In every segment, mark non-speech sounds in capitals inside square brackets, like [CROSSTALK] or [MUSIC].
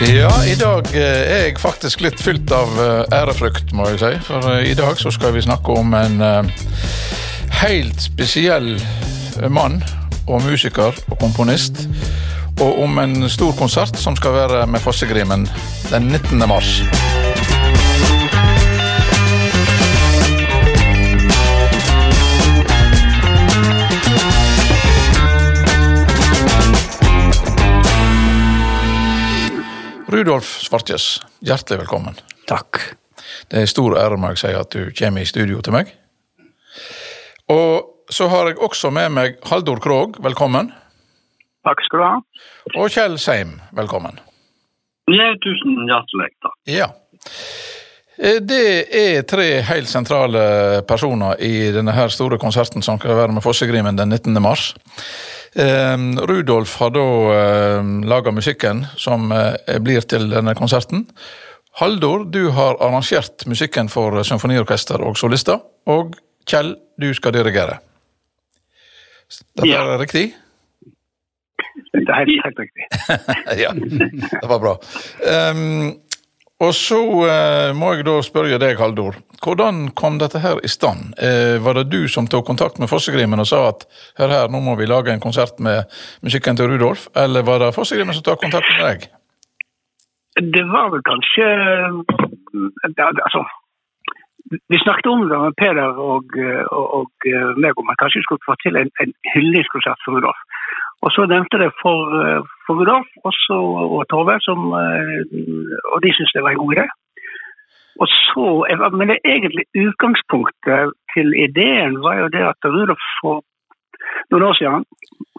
Ja, i dag eh, er jeg faktisk litt fylt av eh, ærefrykt, må jeg si. For eh, i dag så skal vi snakke om en helt spesiell mann og musiker og komponist. Og om en stor konsert som skal være med Fossegrimen den 19. mars. Rudolf Svartjes, hjertelig velkommen. Takk. Det er en stor ære må jeg si at du kommer i studio til meg. Og så har jeg også med meg Haldor Krog, velkommen. Takk skal du ha. Og Kjell Seim, velkommen. Ja, tusen hjertelig takk. Ja. Eh, Det er tre helt sentrale personer i denne her store konserten som skal være med Fossegrimen den 19. mars. Eh, Rudolf har da eh, laga musikken som eh, blir til denne konserten. Haldor, du har arrangert musikken for symfoniorkester og solister. Og Kjell, du skal dirigere. Dette Ja. er riktig? Det er helt, riktig. [LAUGHS] ja, det var bra. Ehm, og så eh, må jeg da spørre deg, Haldor. Hvordan kom dette her i stand? Eh, var det du som tok kontakt med Fossegrimen og sa at hør her, nå må vi lage en konsert med musikken til Rudolf? Eller var det Fossegrimen som tok kontakt med deg? Det var vel kanskje ja, Altså, vi snakket om det med Peder og, og, og meg om at kanskje vi skulle få til en, en hyllingskonsert for Rudolf. Og så nevnte det for, eh, for Rudolf også, og Tove, som, eh, og de syntes det var en god idé. Og så, Men det egentlig utgangspunktet til ideen var jo det at Rudolf for noen år siden,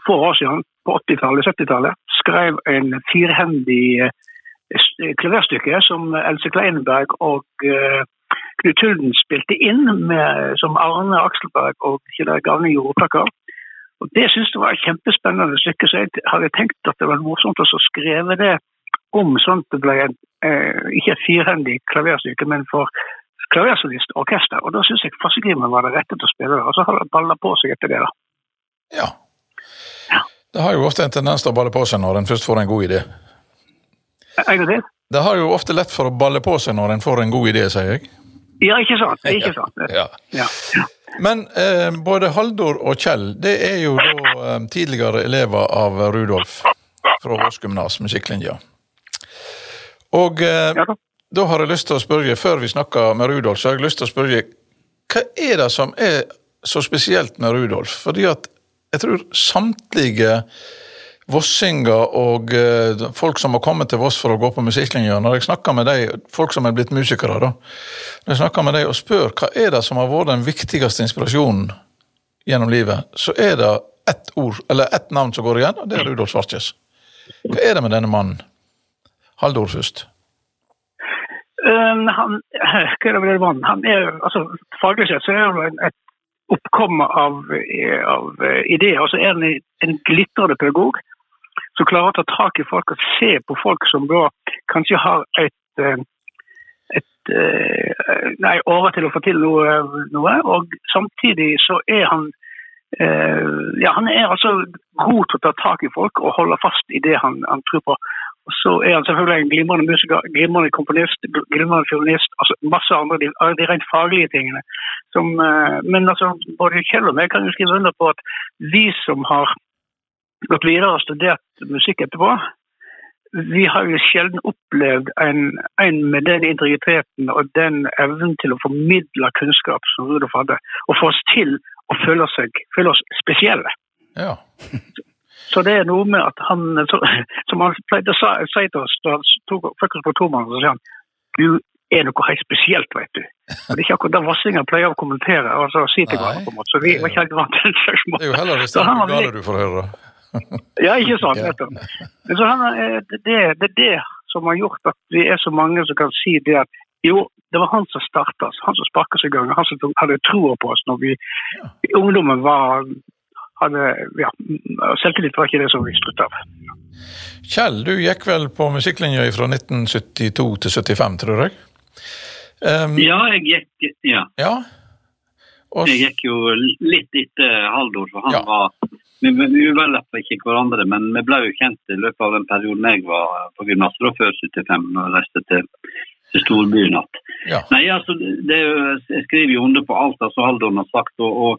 få år siden, på 80-tallet, 70-tallet, skrev en firhendig eh, klaverstykke som Else Kleinberg og Knut Hulden spilte inn, med, som Arne Akselberg og Kjell Gavning gjorde opptak av. Og Det syns jeg var et kjempespennende stykke, så jeg hadde tenkt at det var morsomt å skrive det om sånn at det ble en, eh, ikke et firhendig klaverstykke, men for klaversolist og orkester. Og da syns jeg Fossegrimen var det rette til å spille det. Og så har det balla på seg etter det, da. Ja. Ja. Det har jo ofte en tendens til å balle på seg når en først får en god idé. En gang til? Det har jo ofte lett for å balle på seg når en får en god idé, sier jeg. Ja, ikke sant? Ikke [LAUGHS] sant? Ja. Ja. ja. Men eh, både Haldor og Kjell det er jo da eh, tidligere elever av Rudolf fra Voss gymnas, musikklinja. Og eh, Ja da har jeg lyst til å spørre, før vi snakker med Rudolf, så har jeg lyst til å spørre hva er det som er så spesielt med Rudolf? Fordi at jeg tror samtlige vossinger og eh, folk som har kommet til Voss for å gå på musikklinja, når jeg snakker med deg, folk som er blitt musikere, da, når jeg snakker med deg og spør hva er det som har vært den viktigste inspirasjonen gjennom livet, så er det ett ord, eller ett navn som går igjen, og det er Rudolf Svartjes. Hva er det med denne mannen? Haldor først. Um, han? [CLEARS THROAT] Han er, altså, faglig sett så er han et oppkomme av, eh, av eh, ideer. Og er han en glitrende pedagog som klarer å ta tak i folk og se på folk som da kanskje har et, eh, et eh, nei, åre til å få til noe, noe. Og samtidig så er han eh, ja, han er altså god til å ta tak i folk og holde fast i det han, han tror på. Og så er han selvfølgelig en glimrende musiker, glimrende komponist, glimrende fiolinist, altså masse andre de, de rent faglige tingene. Som, men altså, både Kjell og meg kan jo skrive under på at vi som har gått videre og studert musikk etterpå, vi har jo sjelden opplevd en, en med den integriteten og den evnen til å formidle kunnskap som Rudolf hadde, og få oss til å føle, seg, føle oss spesielle. Ja. [LAUGHS] Så det er noe med at han, som han pleide å si til oss da han tok fokus på tomannn, så sier han du er noe helt spesielt, vet du. Og det er ikke akkurat det Vassinger pleier å kommentere altså så si til hverandre. på en måte, Så vi var ikke helt vant til det. Det er jo heller hvis det var gale du får høre. [LAUGHS] Ja, ikke sant. Ja. nettopp. Men så er- det, det, det er det som har gjort at vi er så mange som kan si det at jo, det var han som starta oss, han som sparka oss i gang, han som hadde troa på oss når vi i ungdommen var hadde, ja, Selvtillit var ikke det som vi sluttet av. Kjell, du gikk vel på musikklinja fra 1972 til 75, tror jeg? Um, Ja, jeg gikk, ja. ja. Og, jeg gikk jo litt etter Haldor, for han Ja. var vi, vi uvelappa ikke hverandre, men vi ble jo kjent i løpet av den perioden jeg var på gymnaset, før 75, når jeg reiste til, til storbyen igjen. Ja. Nei, altså, det Jeg skriver jo under på alt altså Haldon har sagt. og, og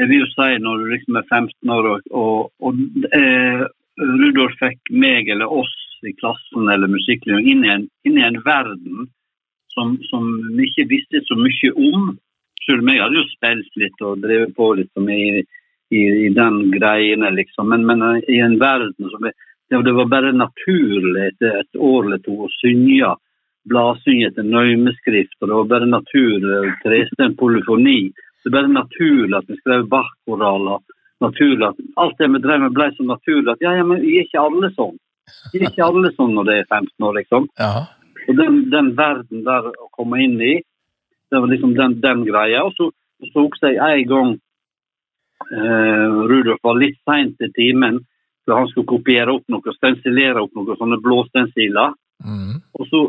jeg vil jo si når du liksom er 15 år og, og, og eh, Rudolf fikk meg eller oss i klassen eller musikklinjen inn, inn i en verden som, som vi ikke visste så mye om. Selv om jeg hadde jo spilt litt og drevet på litt som i, i, i den greiene, liksom. Men, men eh, i en verden som det, det var bare naturlig etter et år eller to å synge bladsynge etter nøymeskrift, og det var bare naturlig tresten polyfoni. Det er bare naturlig at vi skrev Bach-koraller. Naturlig at alt det vi drev med ble så naturlig at ja, ja, men vi er ikke alle sånn. Vi er ikke alle sånn når det er 15 år, liksom. Ja. Og den, den verden der å komme inn i, det var liksom den, den greia. Og så, så husker jeg en gang eh, Rudolf var litt seint til timen, for han skulle kopiere opp noe, stensilere opp noe sånne blå stensiler. Mm. Og så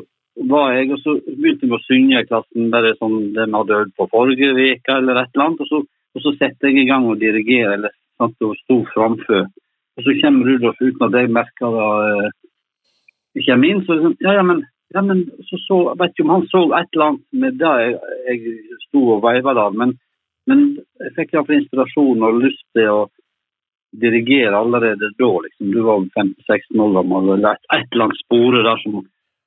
var jeg, og så begynte vi å synge i klassen bare sånn de hadde øvd på forrige uke, eller et eller annet. Og så, og så setter jeg i gang å dirigere, eller sant, og sto framfor. Og så kommer Rudolf uten at jeg merker det Uh, kommer inn. Så liksom, ja, ja, men, ja, men så, så vet ikke om han så et eller annet med det jeg, jeg sto og veiva der, men, men jeg fikk iallfall inspirasjon og lyst til å dirigere allerede da. liksom. Du var 15-16 år gammel, og lærte eller annet spore der som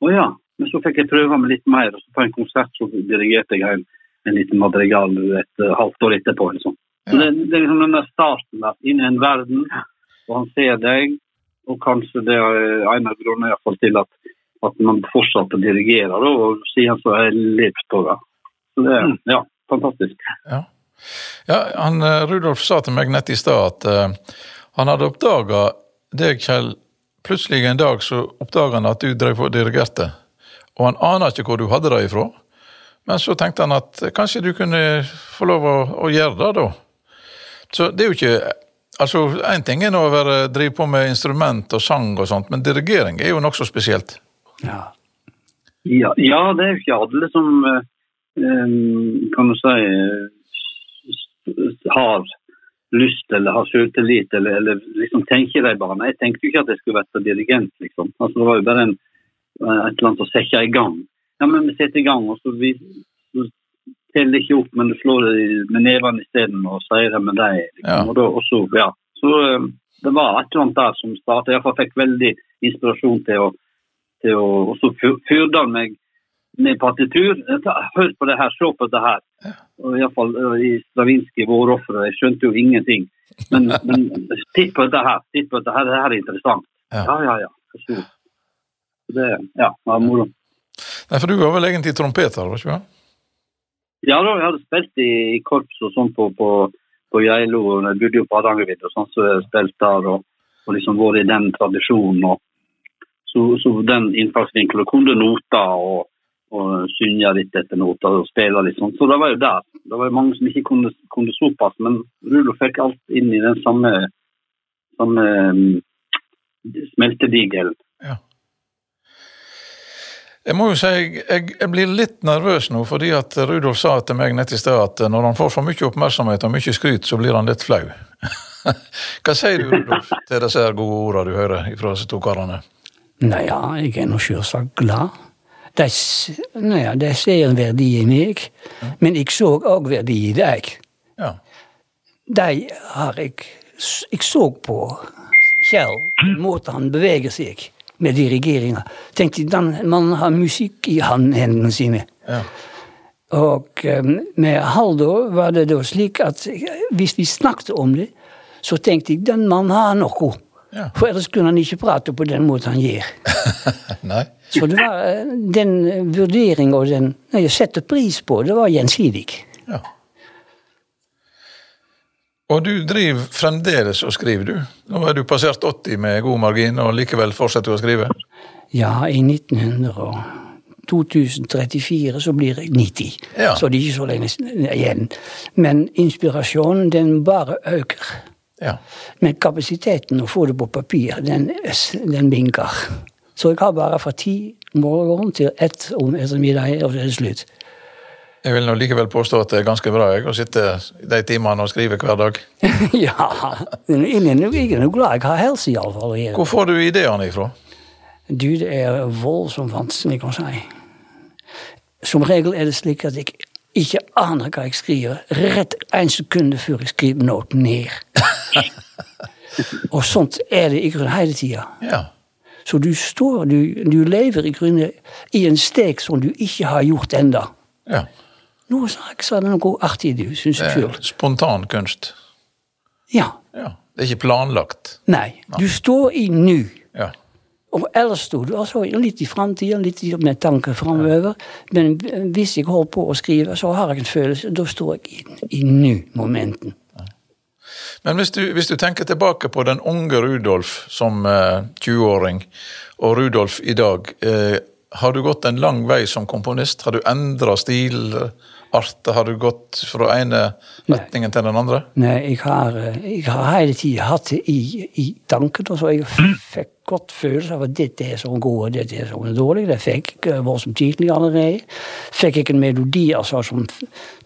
Å ja. Men så fikk jeg prøve meg litt mer, og så på en konsert så dirigerte jeg en, en liten madrigal et halvt år etterpå. Liksom. Så det, det er liksom den der starten der, inn i en verden, og han ser deg, og kanskje det er en av grunnene i hvert fall til at, at man fortsatt dirigerer, og siden så har jeg levd på det. Så det er ja, fantastisk. Ja. Ja han, eh, Rudolf sa til meg nett i stad at uh, han hadde oppdaga deg, Kjell. Plutselig en dag så oppdaga han at du drev og dirigerte. Og han aner ikke hvor du hadde det ifra. Men så tenkte han at eh, kanskje du kunne få lov å, å gjøre det, da. Så det er jo ikke Altså, Én ting er nå å være, drive på med instrument og sang og sånt, men dirigering er jo nokså spesielt. Ja. Ja, ja, det er jo ikke alle som kan du si har lyst eller har selvtillit eller, eller liksom tenker de baner. Jeg tenkte jo ikke at jeg skulle vært dirigent, liksom. Altså, det var jo bare en, et eller annet å sette i gang. Ja, men vi setter i gang, og så vi så teller ikke opp, men du slår det med nevene isteden og sier det med deg. Liksom. Ja. Og, da, ja. Så eh, det var et eller annet der som startet. Jeg fikk veldig inspirasjon til å til å og så fyr- fyrte han meg med partitur. Hør på det her, se på det her. Iallfall i Stravinskij, vårofferet. Jeg skjønte jo ingenting. Men, [LAUGHS] men titt på dette her. Titt på dette her, det her er interessant. Ja. Ja, ja. Så Det ja, var moro. Nei, For du var vel egentlig trompeter, var ikke du? Ja, da, jeg hadde spilt i, i korps og sånn på, på, på Geilo. Jeg bodde jo på Hardangervidda, sånn, så jeg spilte der og, og liksom vært i den tradisjonen. og så, så den innfallsvinkelen kunne noter og, og synge litt etter noter og spille litt sånn. Så det var jo der. Det var jo mange som ikke kunne, kunne såpass, men Rudolf fikk alt inn i den samme, samme um, smeltedigelen. Ja. Jeg må jo si, jeg, jeg, jeg blir litt nervøs nå, fordi at Rudolf sa til meg nett i sted at når han får for mye oppmerksomhet og mye skryt, så blir han litt flau. [LAUGHS] Hva sier du, Rudolf, til disse gode ordene du hører fra disse to karene? Nei, ja, jeg er nå selvsagt glad. De, ja, de ser en verdi i meg, men jeg så òg verdi i deg. Ja. De har jeg Jeg så på Kjell, måten han beveger seg med dirigeringa. Tenkte den mannen har musikk i hendene sine. ja. Og med Haldor var det da slik at hvis vi snakket om det, så tenkte jeg den mannen har noe. Ja. For ellers kunne han ikke prate på den måten han gjør. [LAUGHS] Nei? Så det var eh, den vurderinga og den jeg setter pris på, det var gjensidig. Ja. Og du driver fremdeles og skriver, du? Nå er du passert 80 med god margin, og likevel fortsetter du å skrive? Ja, i 1900 og 2034 så blir jeg 90. Ja. Så det er ikke så lenge igjen. Men inspirasjonen, den bare øker. Ja. Men kapasiteten å få det på papir, den, den vinker. Så jeg har bare fra ti morgen til ett om ettermiddag, og så er det slutt. Jeg vil nå likevel påstå at det er ganske bra jeg, å sitte de timene og skrive hver dag. [LAUGHS] ja, jeg er nå- glad jeg har helse, iallfall. Hvor får du ideene ifra? Du, det er voldsomt vanskelig å si. Som regel er det slik at jeg ikke aner hva jeg skriver, rett en sekund før jeg skriver noe ned. [LAUGHS] Og sånt er det i grunnen hele tida. Ja. Så du står, du, du lever i grunnen i en steg som du ikke har gjort enda. ja. Nå sa jeg det noe artig, du, syns jeg er sjøl. spontan kunst. Ja. Ja. Det er ikke planlagt. Nei. Du står i nu. Ja. Og ellers sto du altså litt i framtida, litt med tanker framover. Men hvis jeg holder på å skrive, så har jeg en følelse. Da står jeg i, i nu-momenten. Men hvis du, hvis du tenker tilbake på den unge Rudolf som eh, 20-åring, og Rudolf i dag, eh, har du gått en lang vei som komponist? Har du endra stilart? Har du gått fra ene retningen til den andre? Nei, jeg har, eh, jeg har hele tida hatt det i, i tanken. Og så jeg fikk godt følelse av at dette er sånn god, og dette er sånn dårlig. Det fikk jeg var som tidlig allerede. Fikk jeg en melodi altså som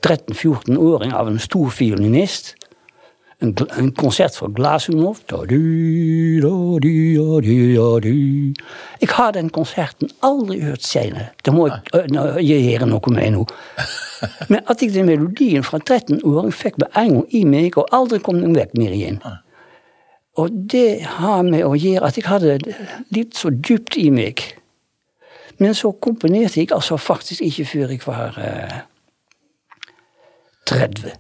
13-14-åring av en stor fiolinist. En, een concert konsert fra Ik Jeg har den konserten aldri hørt senere. Det må jeg, øh, nå, jeg gjøre noe med nå. Men at jeg den melodien fra 13-åring fikk med en gang i meg, og aldri kom den vekk mer igjen. Og det har med å gjøre at jeg hadde litt så dypt i meg. Men så komponerte jeg altså faktisk ikke før jeg var uh, 30.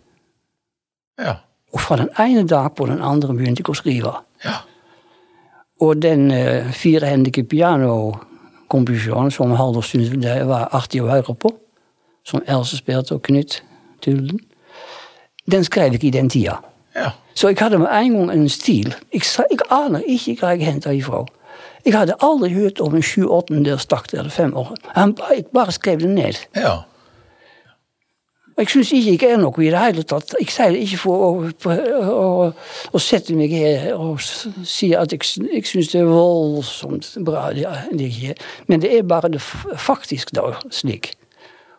Ja. Og fra den ene dag på den andre begynte jeg å skrive. Ja. Og den uh, firehendige pianokomposisjonen som Haldor syntes var artig å høre på, som Else spilte og Knut Tullen, den skrev jeg i den tida. ja. Så jeg hadde med en gang en stil. Jeg, sa, jeg aner ikke hva jeg henta ifra. Jeg hadde aldri hørt om en sju-åttendels takt eller fem år. Han, jeg bare skrev det ned. ja. Og Jeg syns ikke jeg er noe i det hele tatt. Jeg sier det ikke for å, å, å, sette meg her og si at jeg, jeg syns det er voldsomt bra. Det det ikke. Men det er bare det faktisk da slik.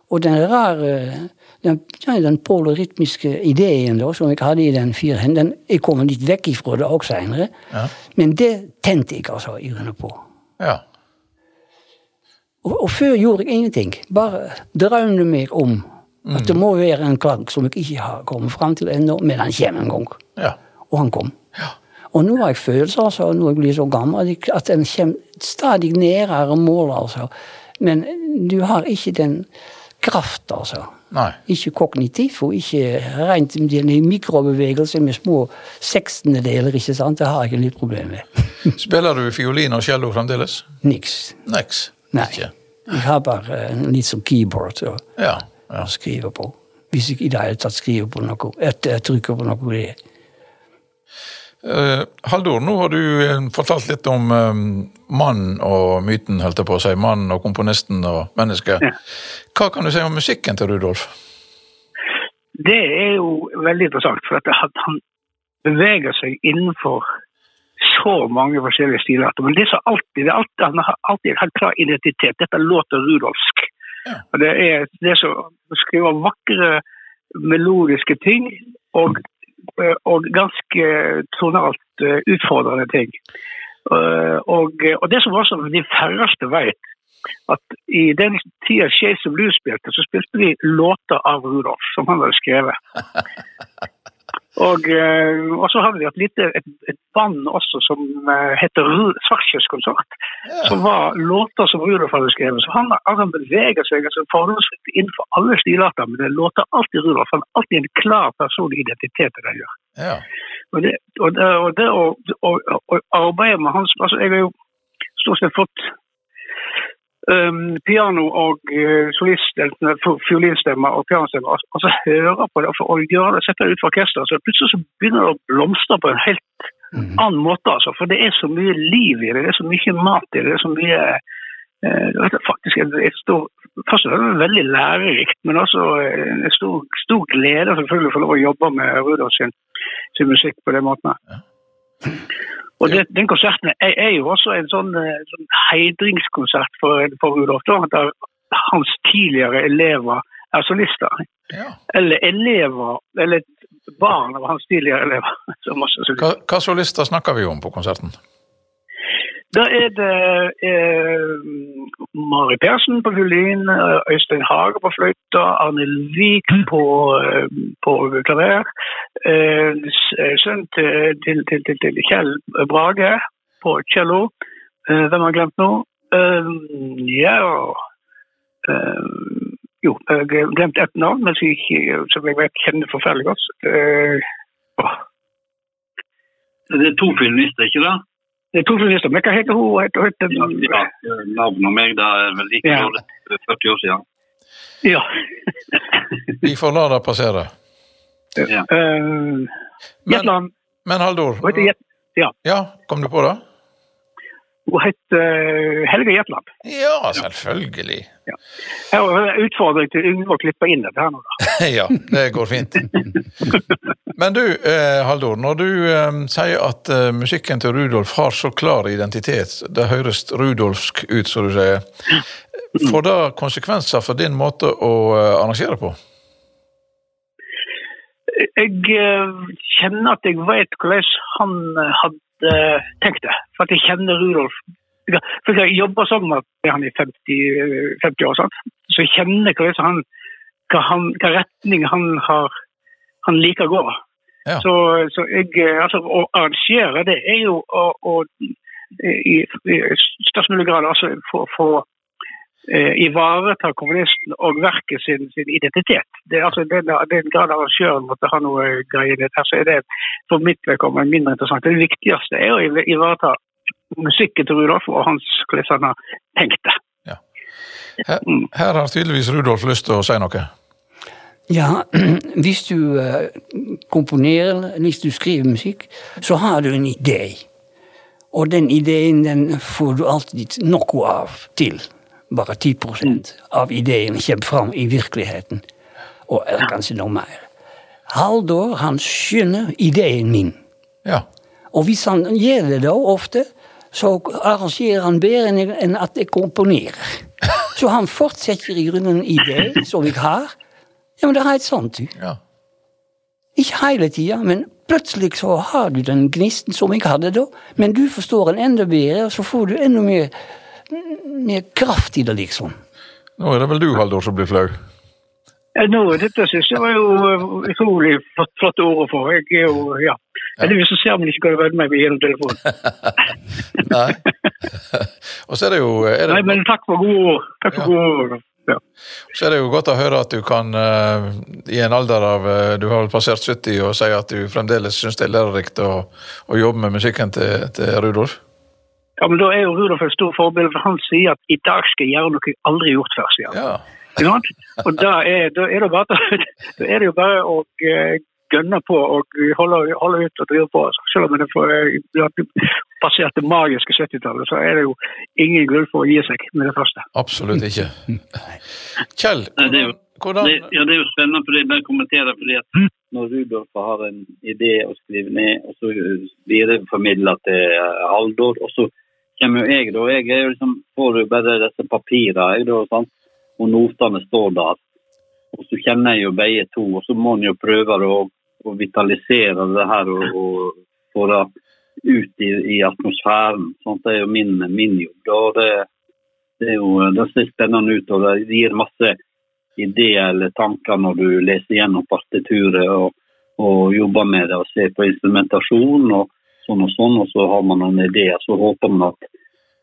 Og den rare den, den polorytmiske ideen da, som jeg hadde i den firehend, den jeg kommer litt vekk ifra det også seinere. Ja. Men det tente jeg altså grunnen på. ja. Og, og før gjorde jeg ingenting. Bare drømte meg om at det må være en klang som jeg ikke har kommet fram til ennå, men han kommer en gang. ja. Og han kom. Ja. Og nå har jeg følelser, altså, når jeg blir så gammel, at en kommer stadig nærere målet, altså. Men du har ikke den kraft, altså. Nei. Ikke kognitiv, og ikke rent den mikrobevegelser med små sekstendedeler, ikke sant. Det har jeg litt problemer med. [LAUGHS] Spiller du fiolin og cello fremdeles? Niks. Niks. Nei. Ikke? Jeg har bare litt som keyboard Så. Ja. Å skrive på. Hvis jeg i det hele tatt skriver på noe, etter jeg trykker på noe det. Uh, Haldor, nå har du eh, fortalt litt om um, mannen og myten, holdt jeg på å si. Mannen og komponisten og mennesket. Ja. Hva kan du si om musikken til Rudolf? Det er jo veldig interessant, for at han- beveger seg innenfor så mange forskjellige stilarter. Men det er så alltid, det er alltid, han har alltid en helt klar identitet. Dette låter rudolfsk. Og det er, det som skriver vakre, melodiske ting, og, eh, og ganske tonalt eh, utfordrende ting. Eh, Og, og det som også de færreste vet, at i den tida of Blues spilte, så spilte de låter av Rudolf, som han hadde skrevet. [LAUGHS] Og, eh, og så hadde vi et lite et, et band også som eh, heter Ru- Ja. som var låter som Rudolf hadde skrevet. Så han, han beveger seg altså, forholdsvis innenfor alle stilarter, men det låter alltid Rudolf. Han har alltid en klar personlig identitet i det han gjør. Ja. Og det, og det, og det å, å, å arbeide med hans altså Jeg har jo stort sett fått um, piano og uh, solist, eller fi- fiolinstemmer og pianostemmer, og, og så høre på det og gjøre det, sette det ut for orkesteret. Så plutselig så begynner det å blomstre på en helt mm. annen måte. Altså, for det er så mye liv i det, det er så mye mat i det, det er så mye uh, faktisk et, et stor, Først og fremst veldig lærerikt, men også eh, en stor, stor glede selvfølgelig å få lov å jobbe med Rudolf sin, sin musikk på den måten. her. Og det, den konserten er, er jo også en sånn, eh, sånn heidringskonsert for, for Rudolf. Da, der hans tidligere elever er solister. Ja. Eller elever, eller barn av hans tidligere elever. [LAUGHS] er. Hva, hva solister snakker vi om på konserten? Da er det eh, Mari Persen på fiolin, eh, Øystein Hage på fløyta, Arne Vik på, eh, på klaver. Eh, eh, Sønnen til, til, til, til, til Kjell Brage på cello. Eh, hvem har jeg glemt nå? Eh, ja eh, Jo, jeg har glemt ett navn men som jeg, ikke- som jeg vet kjenner forferdelig godt. Eh, Det er to fiolinister, ikke det? Det er to journalister. Men hva heter hun? Heter, heter, Ja, ja, Navnet og meg, det er vel like Ja. dårlig 40 år siden. ja. [LAUGHS] Vi får la det passere. Ja. Eh, Men, Jetland. men Haldor, Hun heter, Jet- ja, kom du på det? Hun het eh, Helge Jetland. Ja, selvfølgelig. Her er en utfordring til Yngve å klippe inn dette her nå. da. [LAUGHS] Ja, det går fint. Men du, eh, Haldor, når du eh, sier at eh, musikken til Rudolf har så klar identitet, det høres rudolfsk ut, som du sier, får det konsekvenser for din måte å eh, arrangere på? Jeg kjenner at jeg vet hvordan han hadde tenkt det. For at jeg kjenner Rudolf. For jeg jobber sammen med han i 50, eh, 50 år, sant? så jeg kjenner hva, han, hva, han, hva retning han, har, han liker å gå. Ja. Så, så jeg, eh, altså, å arrangere det er jo å, å i, i størst mulig grad altså, få eh, ivareta kommunisten og verket sin, sin identitet. Det, er altså, den, den grad arrangøren måtte ha noe greier i det, så er det for mitt vedkommende mindre interessant. Det viktigste er å iv- ivareta musikken til Rudolf og hans, hvordan han har tenkt det. Her, her har tydeligvis Rudolf lyst til å si noe. Ja, [CLEARS THROAT] hvis du eh, komponerer, hvis du skriver musikk, så har du en idé. Og den ideen den får du alltid noe av til. Bare 10 av ideen kommer fram i virkeligheten. Og eller kanskje noe mer. Haldor han skjønner ideen min. Ja. Og hvis han gjør det da ofte, så arrangerer han bedre enn- at jeg komponerer. [LAUGHS] Så han fortsetter i grunnen en idé som jeg har. Ja, men det er helt sant, du. ja. Ikke hele tida, men plutselig så har du den gnisten som jeg hadde da. Men du forstår den enda bedre, og så får du enda mer, mer kraft i det, liksom. Nå er det vel du, Haldor, som blir flau. Ja, nå, dette synes jeg var jo eh, utrolig flott, flotte ord å få. Jeg er jo, ja. Heldigvis så ser man ikke hva du med meg gjennom telefonen. [LAUGHS] Nei. [LAUGHS] Og så er det jo, er det, Nei, men takk for gode ord. Takk for Ja. gode ord. Ja. så er det jo godt å høre at du kan, eh, i en alder av eh, Du har vel passert 70 og sier at du fremdeles syns det er lærerikt å, å jobbe med musikken til, til Rudolf. Ja, men da er jo Rudolf et stort forbilde, for han sier at i dag skal jeg gjøre noe jeg aldri har gjort før. sier han. Ja. Og da er, da er, det, bare, [LAUGHS] da er det jo bare å eh, gønne på og holde, holde ut og drive på. Altså, Selv om det er eh, har passert det magiske 70-tallet, så er det jo ingen grunn for å gi seg med det første. Absolutt ikke. Kjell, Det hvordan Det, ja, det er jo spennende, for jeg bare kommenterer fordi at når Rudolf har en idé å skrive ned, og så videreformidler til eh, Haldor, og så kommer jo jeg, da. Jeg er jo liksom, får jo bare disse papirene, jeg, da, sant? og notene står der. Og så kjenner jeg jo begge to, og så må en jo prøve å, å vitalisere det her og, og få det ut i, i atmosfæren. Sant? Det er jo min, min jobb. da, det, det, er jo, det ser spennende ut, og det gir masse ideer eller tanker når du leser gjennom partituret og, og jobber med det og ser på instrumentasjon og sånn og sånn, og så har man noen ideer. Så håper man at,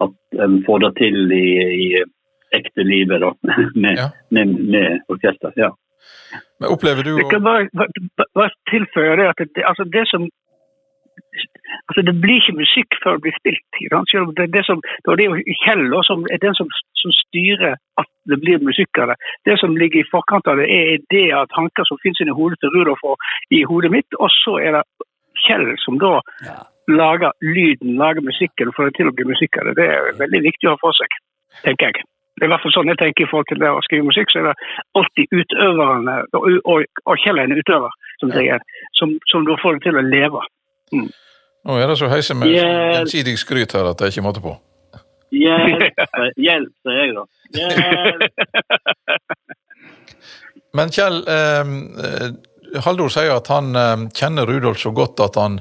at en får det til i, i ekte livet da, [LAUGHS] med, Ja. med, med orkester. Ja. Men opplever du Jeg kan bare, bare, bare tilføye det at det, altså det som altså Det blir ikke musikk før det blir spilt. ikke sant? Det, det, som, det er jo Kjell som er den som, som styrer at det blir musikk av det. Det som ligger i forkant av det, er ideer og tanker som finnes inni hodet til Rudolf og i hodet mitt. Og så er det Kjell som da Ja. lager lyden, lager musikken får det til å bli musikk av det. Det er veldig viktig å ha for seg, tenker jeg. Det er i hvert fall sånn jeg tenker i forhold til det å skrive musikk, så er det alltid utøverne, og, og, og Kjell er en utøver, som, ja. som, som da får det til å leve. Nå er det så heise med Yeah. gjensidig skryt her at det er ikke måte på. Hjelp, sier jeg da. Men Kjell, eh, Haldor sier at han eh, kjenner Rudolf så godt at han,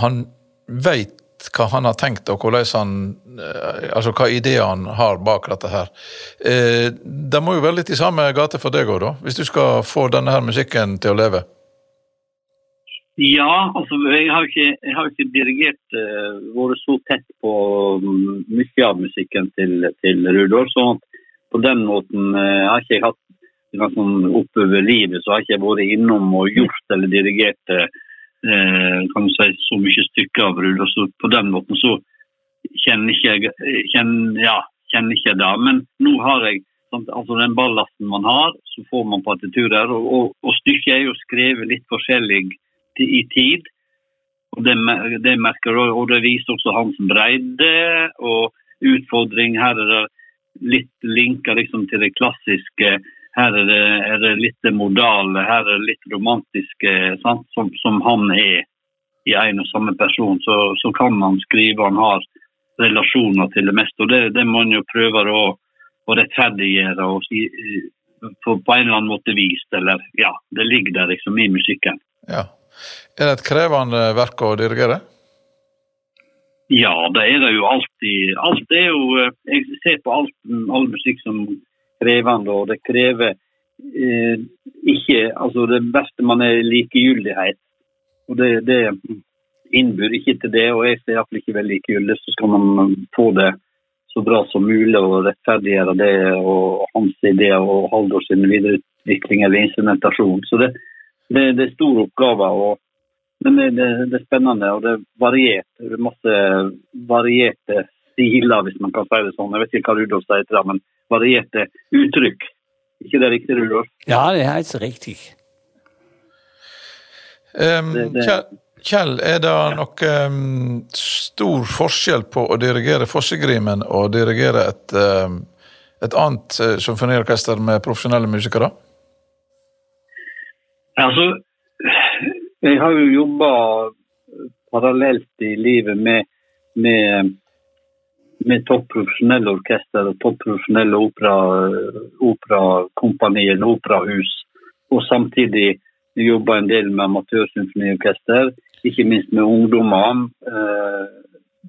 han veit hva han har tenkt og hvordan han, eh, altså hva ideer han har bak dette her. Eh, det må jo være litt i samme gate for deg òg, da, hvis du skal få denne her musikken til å leve? Ja, altså jeg har ikke, jeg har ikke dirigert uh, vært så tett på um, mye av musikken til, til Rudolf. Så på den måten uh, har ikke jeg hatt sånn, oppover livet så har jeg ikke vært innom og gjort eller dirigert uh, kan du si, så mye stykker av Rudolf. Så på den måten så kjenner ikke jeg kjenner, ja, kjenner ikke det. Men nå har jeg sant, altså den ballasten man har, så får man partiturer. Og, og, og stykket er jo skrevet litt forskjellig i tid. Og det, det merker og det viser også hans bredde og utfordring. Her er det litt linker liksom til det klassiske. Her er det, er det litt modale, her er det litt romantiske, som, som, han er i en og samme person. Så, så kan man skrive han har relasjoner til det meste. Og det, det må man jo prøve å, å rettferdiggjøre og si, på, på, en eller annen måte vist. Eller ja, det ligger der liksom i musikken. Ja. Er det et krevende verk å dirigere? Ja, det er det jo alltid. Alt er jo eh, Jeg ser på alt, all musikk som krevende, og det krever eh, ikke Altså, det beste man er likegyldighet. Og det, det innbyr ikke til det, og jeg ser iallfall ikke veldig likegyldig. Så skal man få det så bra som mulig og rettferdiggjøre det og hans ideer og Haldor videreutvikling eller instrumentasjon. Så det, det, det er store oppgaver. og men det, det, det, er spennende, og det er variert. Det er masse varierte stiler, hvis man kan si det sånn. Jeg vet ikke hva Rudolf sier til det, men varierte uttrykk. ikke det riktig, Rudolf? Ja, det er helt riktig. Um, Kjell, er det nok um, stor forskjell på å dirigere Fossegrimen og dirigere et, um, et annet uh, symfoniorkester med profesjonelle musikere? Altså, jeg har jo jobba parallelt i livet med, med, med topprofesjonelle orkester og topprofesjonelle operakompanier, opera operahus. Og samtidig jobba en del med amatørsymfoniorkester, ikke minst med ungdommer. Eh,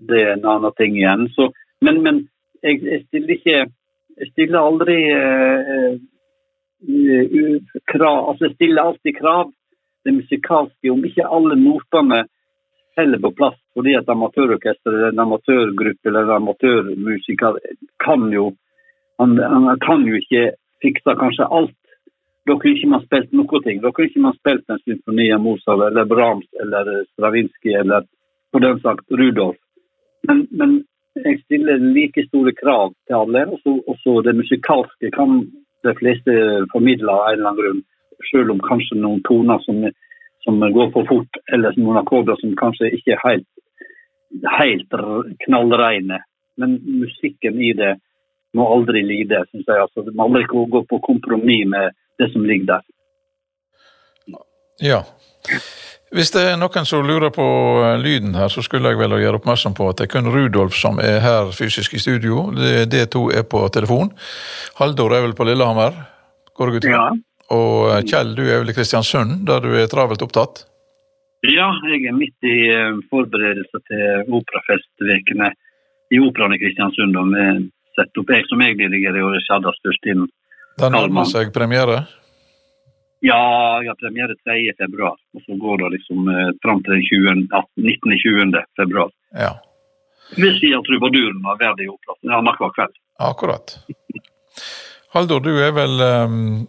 det er en annen ting igjen. Så, men, men jeg, jeg, stiller ikke Jeg stiller aldri eh krav Altså, stiller alltid krav det musikalske, om ikke alle notene heller på plass. Fordi at amatørorkester eller en amatørgruppe eller en amatørmusiker kan jo han, han, kan jo ikke fikse kanskje alt. Da kunne ikke man spilt noe. ting. Da kunne ikke man spilt en symfoni av Mozart eller Brahms eller Stravinskij eller på den sagt Rudolf. Men, men jeg stiller like store krav til alle. Og så det musikalske kan de fleste formidler av en eller annen grunn selv om kanskje noen toner som, som går for fort, eller noen akkorder som kanskje ikke er helt, helt knallreine. Men musikken i det må aldri lide, syns jeg. Altså, må aldri gå på kompromiss med det som ligger der. Ja. Hvis det er noen som lurer på eh, lyden her, så skulle jeg vel gjøre oppmerksom på at det er kun Rudolf som er her fysisk i studio. Det to er på telefon. Haldor er vel på Lillehammer? Går ut Ja. Og eh, Kjell, du er vel i Kristiansund, der du er travelt opptatt? Ja, jeg er midt i eh, forberedelser til operafestvekene i Operaen i Kristiansund. og vi setter opp, jeg Som jeg dirigerer, og Shadda Størstien. Den nærmer seg premiere? Ja, jeg har premiere 3. februar. Og så går det liksom eh, fram til 20, 19. 20. februar. Ja. Vi sier trubaduren av Verdi Opera. Ja, annenhver kveld. Akkurat. Haldor, du er vel um,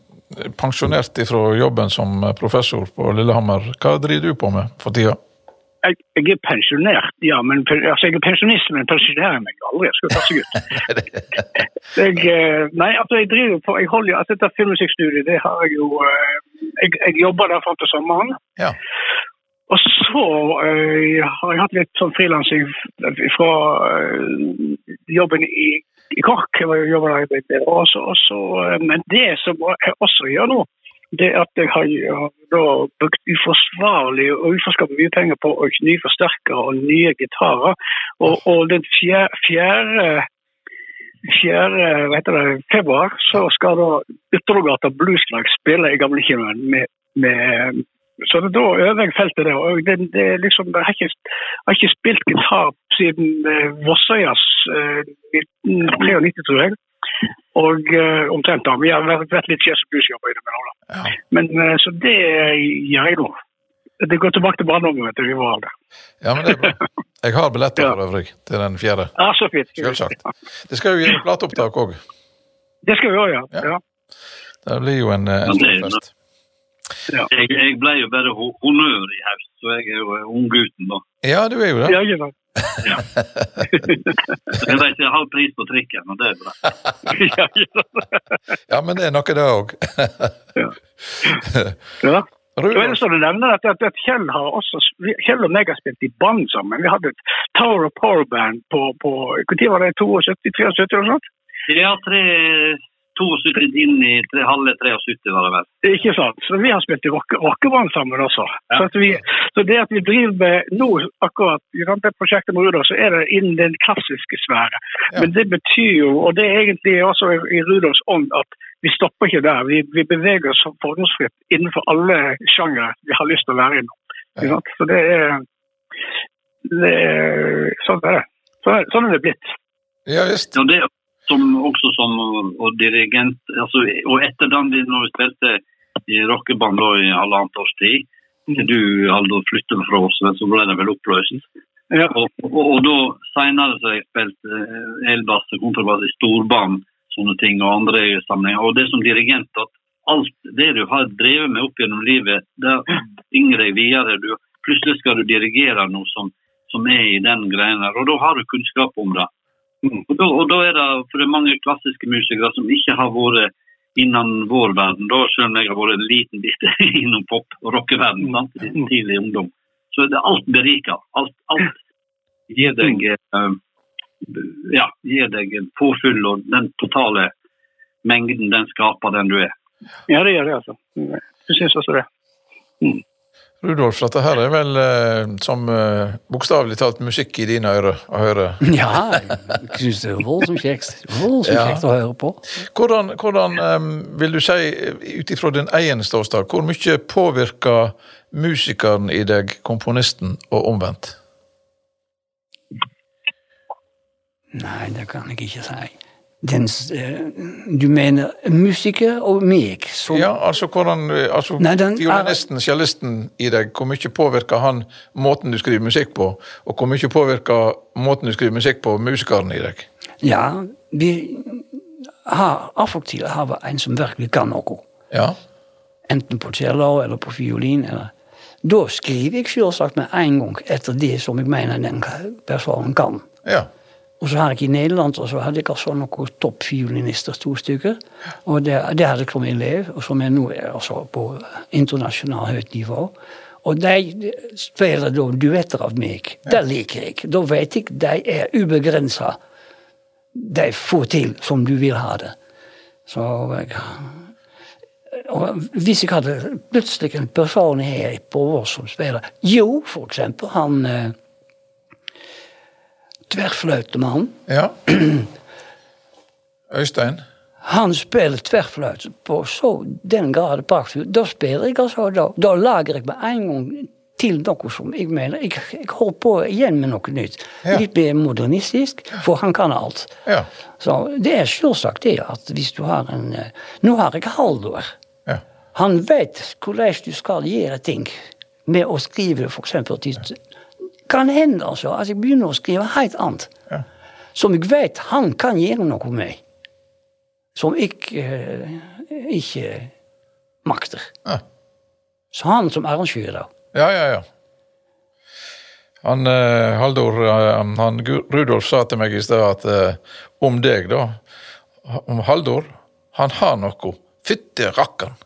pensjonert fra jobben som professor på Lillehammer. Hva driver du på med for tida? Jeg, jeg er pensjonert, ja. Men, altså, jeg er pensjonist, men pensjonerer meg aldri. Jeg skal seg ut. [LAUGHS] jeg, eh, nei, altså, jeg driver på, jeg holder, altså, Dette filmmusikkstudiet det har jeg jo eh, Jeg, jeg jobber der fram til sommeren. Ja. Og så øh, har jeg hatt litt sånn frilansing fra øh, jobben i i Kork. Jeg var jobba der også, også, eh, Men det som jeg også gjør nå, det at jeg har da brukt uforsvarlig og uforskapt mye penger på nye forsterkere og nye gitarer. Og, og den fjerde, fjerde 4. Vet det, februar så skal da Yttergata Blueslag spille i Gamlekinoen med, med så da øver jeg feltet der. og det, det liksom, Jeg har ikke, har ikke spilt gitar siden eh, Vossøyas eh, 1993, tror jeg. Og uh, omtrent da. Vi har vært, vært litt jazz- og bluesjobber innimellom. Ja. Men uh, Så det gjør jeg nå. Det går tilbake til barndommen, vet du. Vi var der. ja, men det er bra. Jeg har billetter Ja. for øvrig til den fjerde. Ja, så fint. Selvsagt. Det skal jo gjøre plateopptak òg. Det skal vi òg Ja. Ja. Det blir jo en, eh, en Ja, stor fest. Jeg, jeg ble jo bare ho- honnør i høst, så jeg er jo unggutten, da. Ja, du er jo det. Ja, ja, ja. [LAUGHS] Jeg vet jeg har pris på trikken, og det er bra. [LAUGHS] ja, ja. Ja, men det er noe, det òg. ja. Så er det Rudolf, så at, at, at Kjell har også Kjell og meg har spilt i band sammen. Vi hadde et Tower of Power-band på, på Når var det? 72-73 eller noe sånt? Ja, tre, 72 inn i tre, halve 73 var det vel. Ikke sant? Så vi har spilt i rock- rockeband sammen også. Ja. Så, at vi, så det at vi driver med nå akkurat i det prosjektet med Rudolf, så er det innen den klassiske sfære. Ja. Men det betyr jo, og det er egentlig også i, Rudolfs ånd, at vi stopper ikke der. Vi, vi beveger oss fordomsfritt innenfor alle sjangere vi har lyst til å være innom. Sant? Så det er, det er Sånn er det. Sånn er, sånn er det blitt. ja visst. Ja, det som, også som og dirigent, altså, og etter den når vi spilte i rockeband i halvannet års tid, til du Aldo flyttet fra oss, så ble det vel oppløst. Ja. Og, og, og da senere så har jeg spilt eh, elbass og kontrabass i storband, sånne ting, og andre sammenhenger. Og det som dirigent, at alt det du har drevet med opp gjennom livet, det bringer deg videre. Du, plutselig skal du dirigere noe som, som er i den greien her, og da har du kunnskap om det. Og da, og da er det for det er mange klassiske musikere som ikke har vært innan vår verden, da, selv om jeg har vært en liten bit [LAUGHS] innom pop- og rockeverdenen sant, i tidlig ungdom. Så er det alt beriker. Alt, alt gir deg uh, ja, gir deg påfyll, og den totale mengden den skaper den du er. ja, det gjør det, altså. Jeg syns også det. Rudolf, dette her er vel eh, som eh, bokstavelig talt musikk i dine ører å høre. [LAUGHS] Ja, jeg syns det er voldsomt kjekt. Voldsomt Ja. kjekt å høre på. Hvordan, hvordan eh, vil du si, ut ifra din egen ståsted, hvor mye påvirker musikeren i deg komponisten, og omvendt? Nei, det kan jeg ikke si. Den, eh, du mener musiker og meg som Ja, altså hvordan eh, altså, Nei, den Violinisten, cellisten i deg, hvor mye påvirker han måten du skriver musikk på? Og hvor mye påvirker måten du skriver musikk på, musikeren i deg? Ja, vi har av og til har vi en som virkelig kan noe. Ja, Enten på cello eller på fiolin. Eller. Da skriver jeg selvsagt med en gang etter det som jeg mener den personen kan. ja. Og så har jeg i Nederland og så hadde jeg altså noen toppfiolinister, to stykker. Og det, det hadde jeg som elev, og som jeg nå er altså på internasjonalt høyt nivå. Og de spiller da duetter av meg. Det liker jeg. Da vet jeg de er ubegrensa. De får til som du vil ha det. Så og hvis jeg hadde plutselig en person her på vår som spiller Jo, for eksempel. Han eh, han. ja. [CLEARS THROAT] Øystein? Han spiller tverrfløyte på så den grad praktisk. Da spiller jeg altså da. Da lager jeg med en gang til noe som jeg mener Jeg, jeg holder på igjen med noe nytt. Ja. Litt mer modernistisk, for han kan alt. Ja. Så det er selvsagt det at hvis du har en eh, Nå har jeg Haldor. ja. Han vet hvordan du skal gjøre ting med å skrive f.eks. Kan hende altså at jeg begynner å skrive helt annet. Ja. Som jeg vet han kan gjøre noe med. Som jeg eh, ikke makter. Ja. Så han som arrangør, da. Ja, ja, ja. Han eh, Haldor, eh, han Rudolf sa til meg i sted at eh, om deg, da Om Haldor Han har noe. Fytti rakkeren!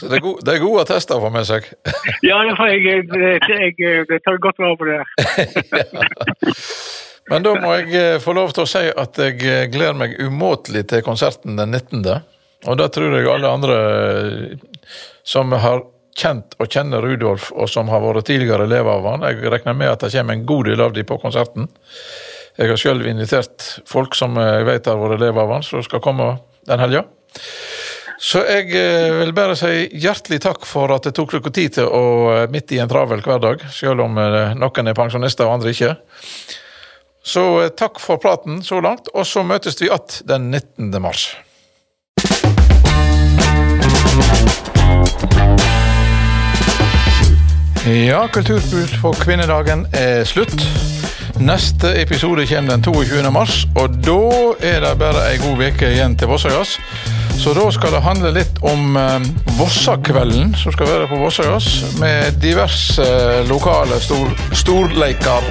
Så det er, gode, det er gode tester for med seg. Ja, jeg, jeg, jeg, tar godt vare på det. [LAUGHS] Men da må jeg eh, få lov til å si at jeg eh, gleder meg umåtelig til konserten den 19. Og da tror jeg alle andre eh, som har kjent og kjenner Rudolf, og som har vært tidligere elever av han. Jeg regner med at det kommer en god del av de på konserten. Jeg har selv invitert folk som jeg vet har vært elever av han, som skal komme den helga. Så jeg eh, vil bare si hjertelig takk for at det tok dere tid til å eh, midt i en travel hverdag, selv om eh, noen er pensjonister og andre ikke. Så takk for praten så langt, og så møtes vi igjen den 19. mars. Ja, Kulturbrus på kvinnedagen er slutt. Neste episode kommer den 22. mars, og da er det bare ei god uke igjen til Vossagass. Så da skal det handle litt om eh, Vossakvelden, som skal være på Vossagass, med diverse eh, lokale stor, storleiker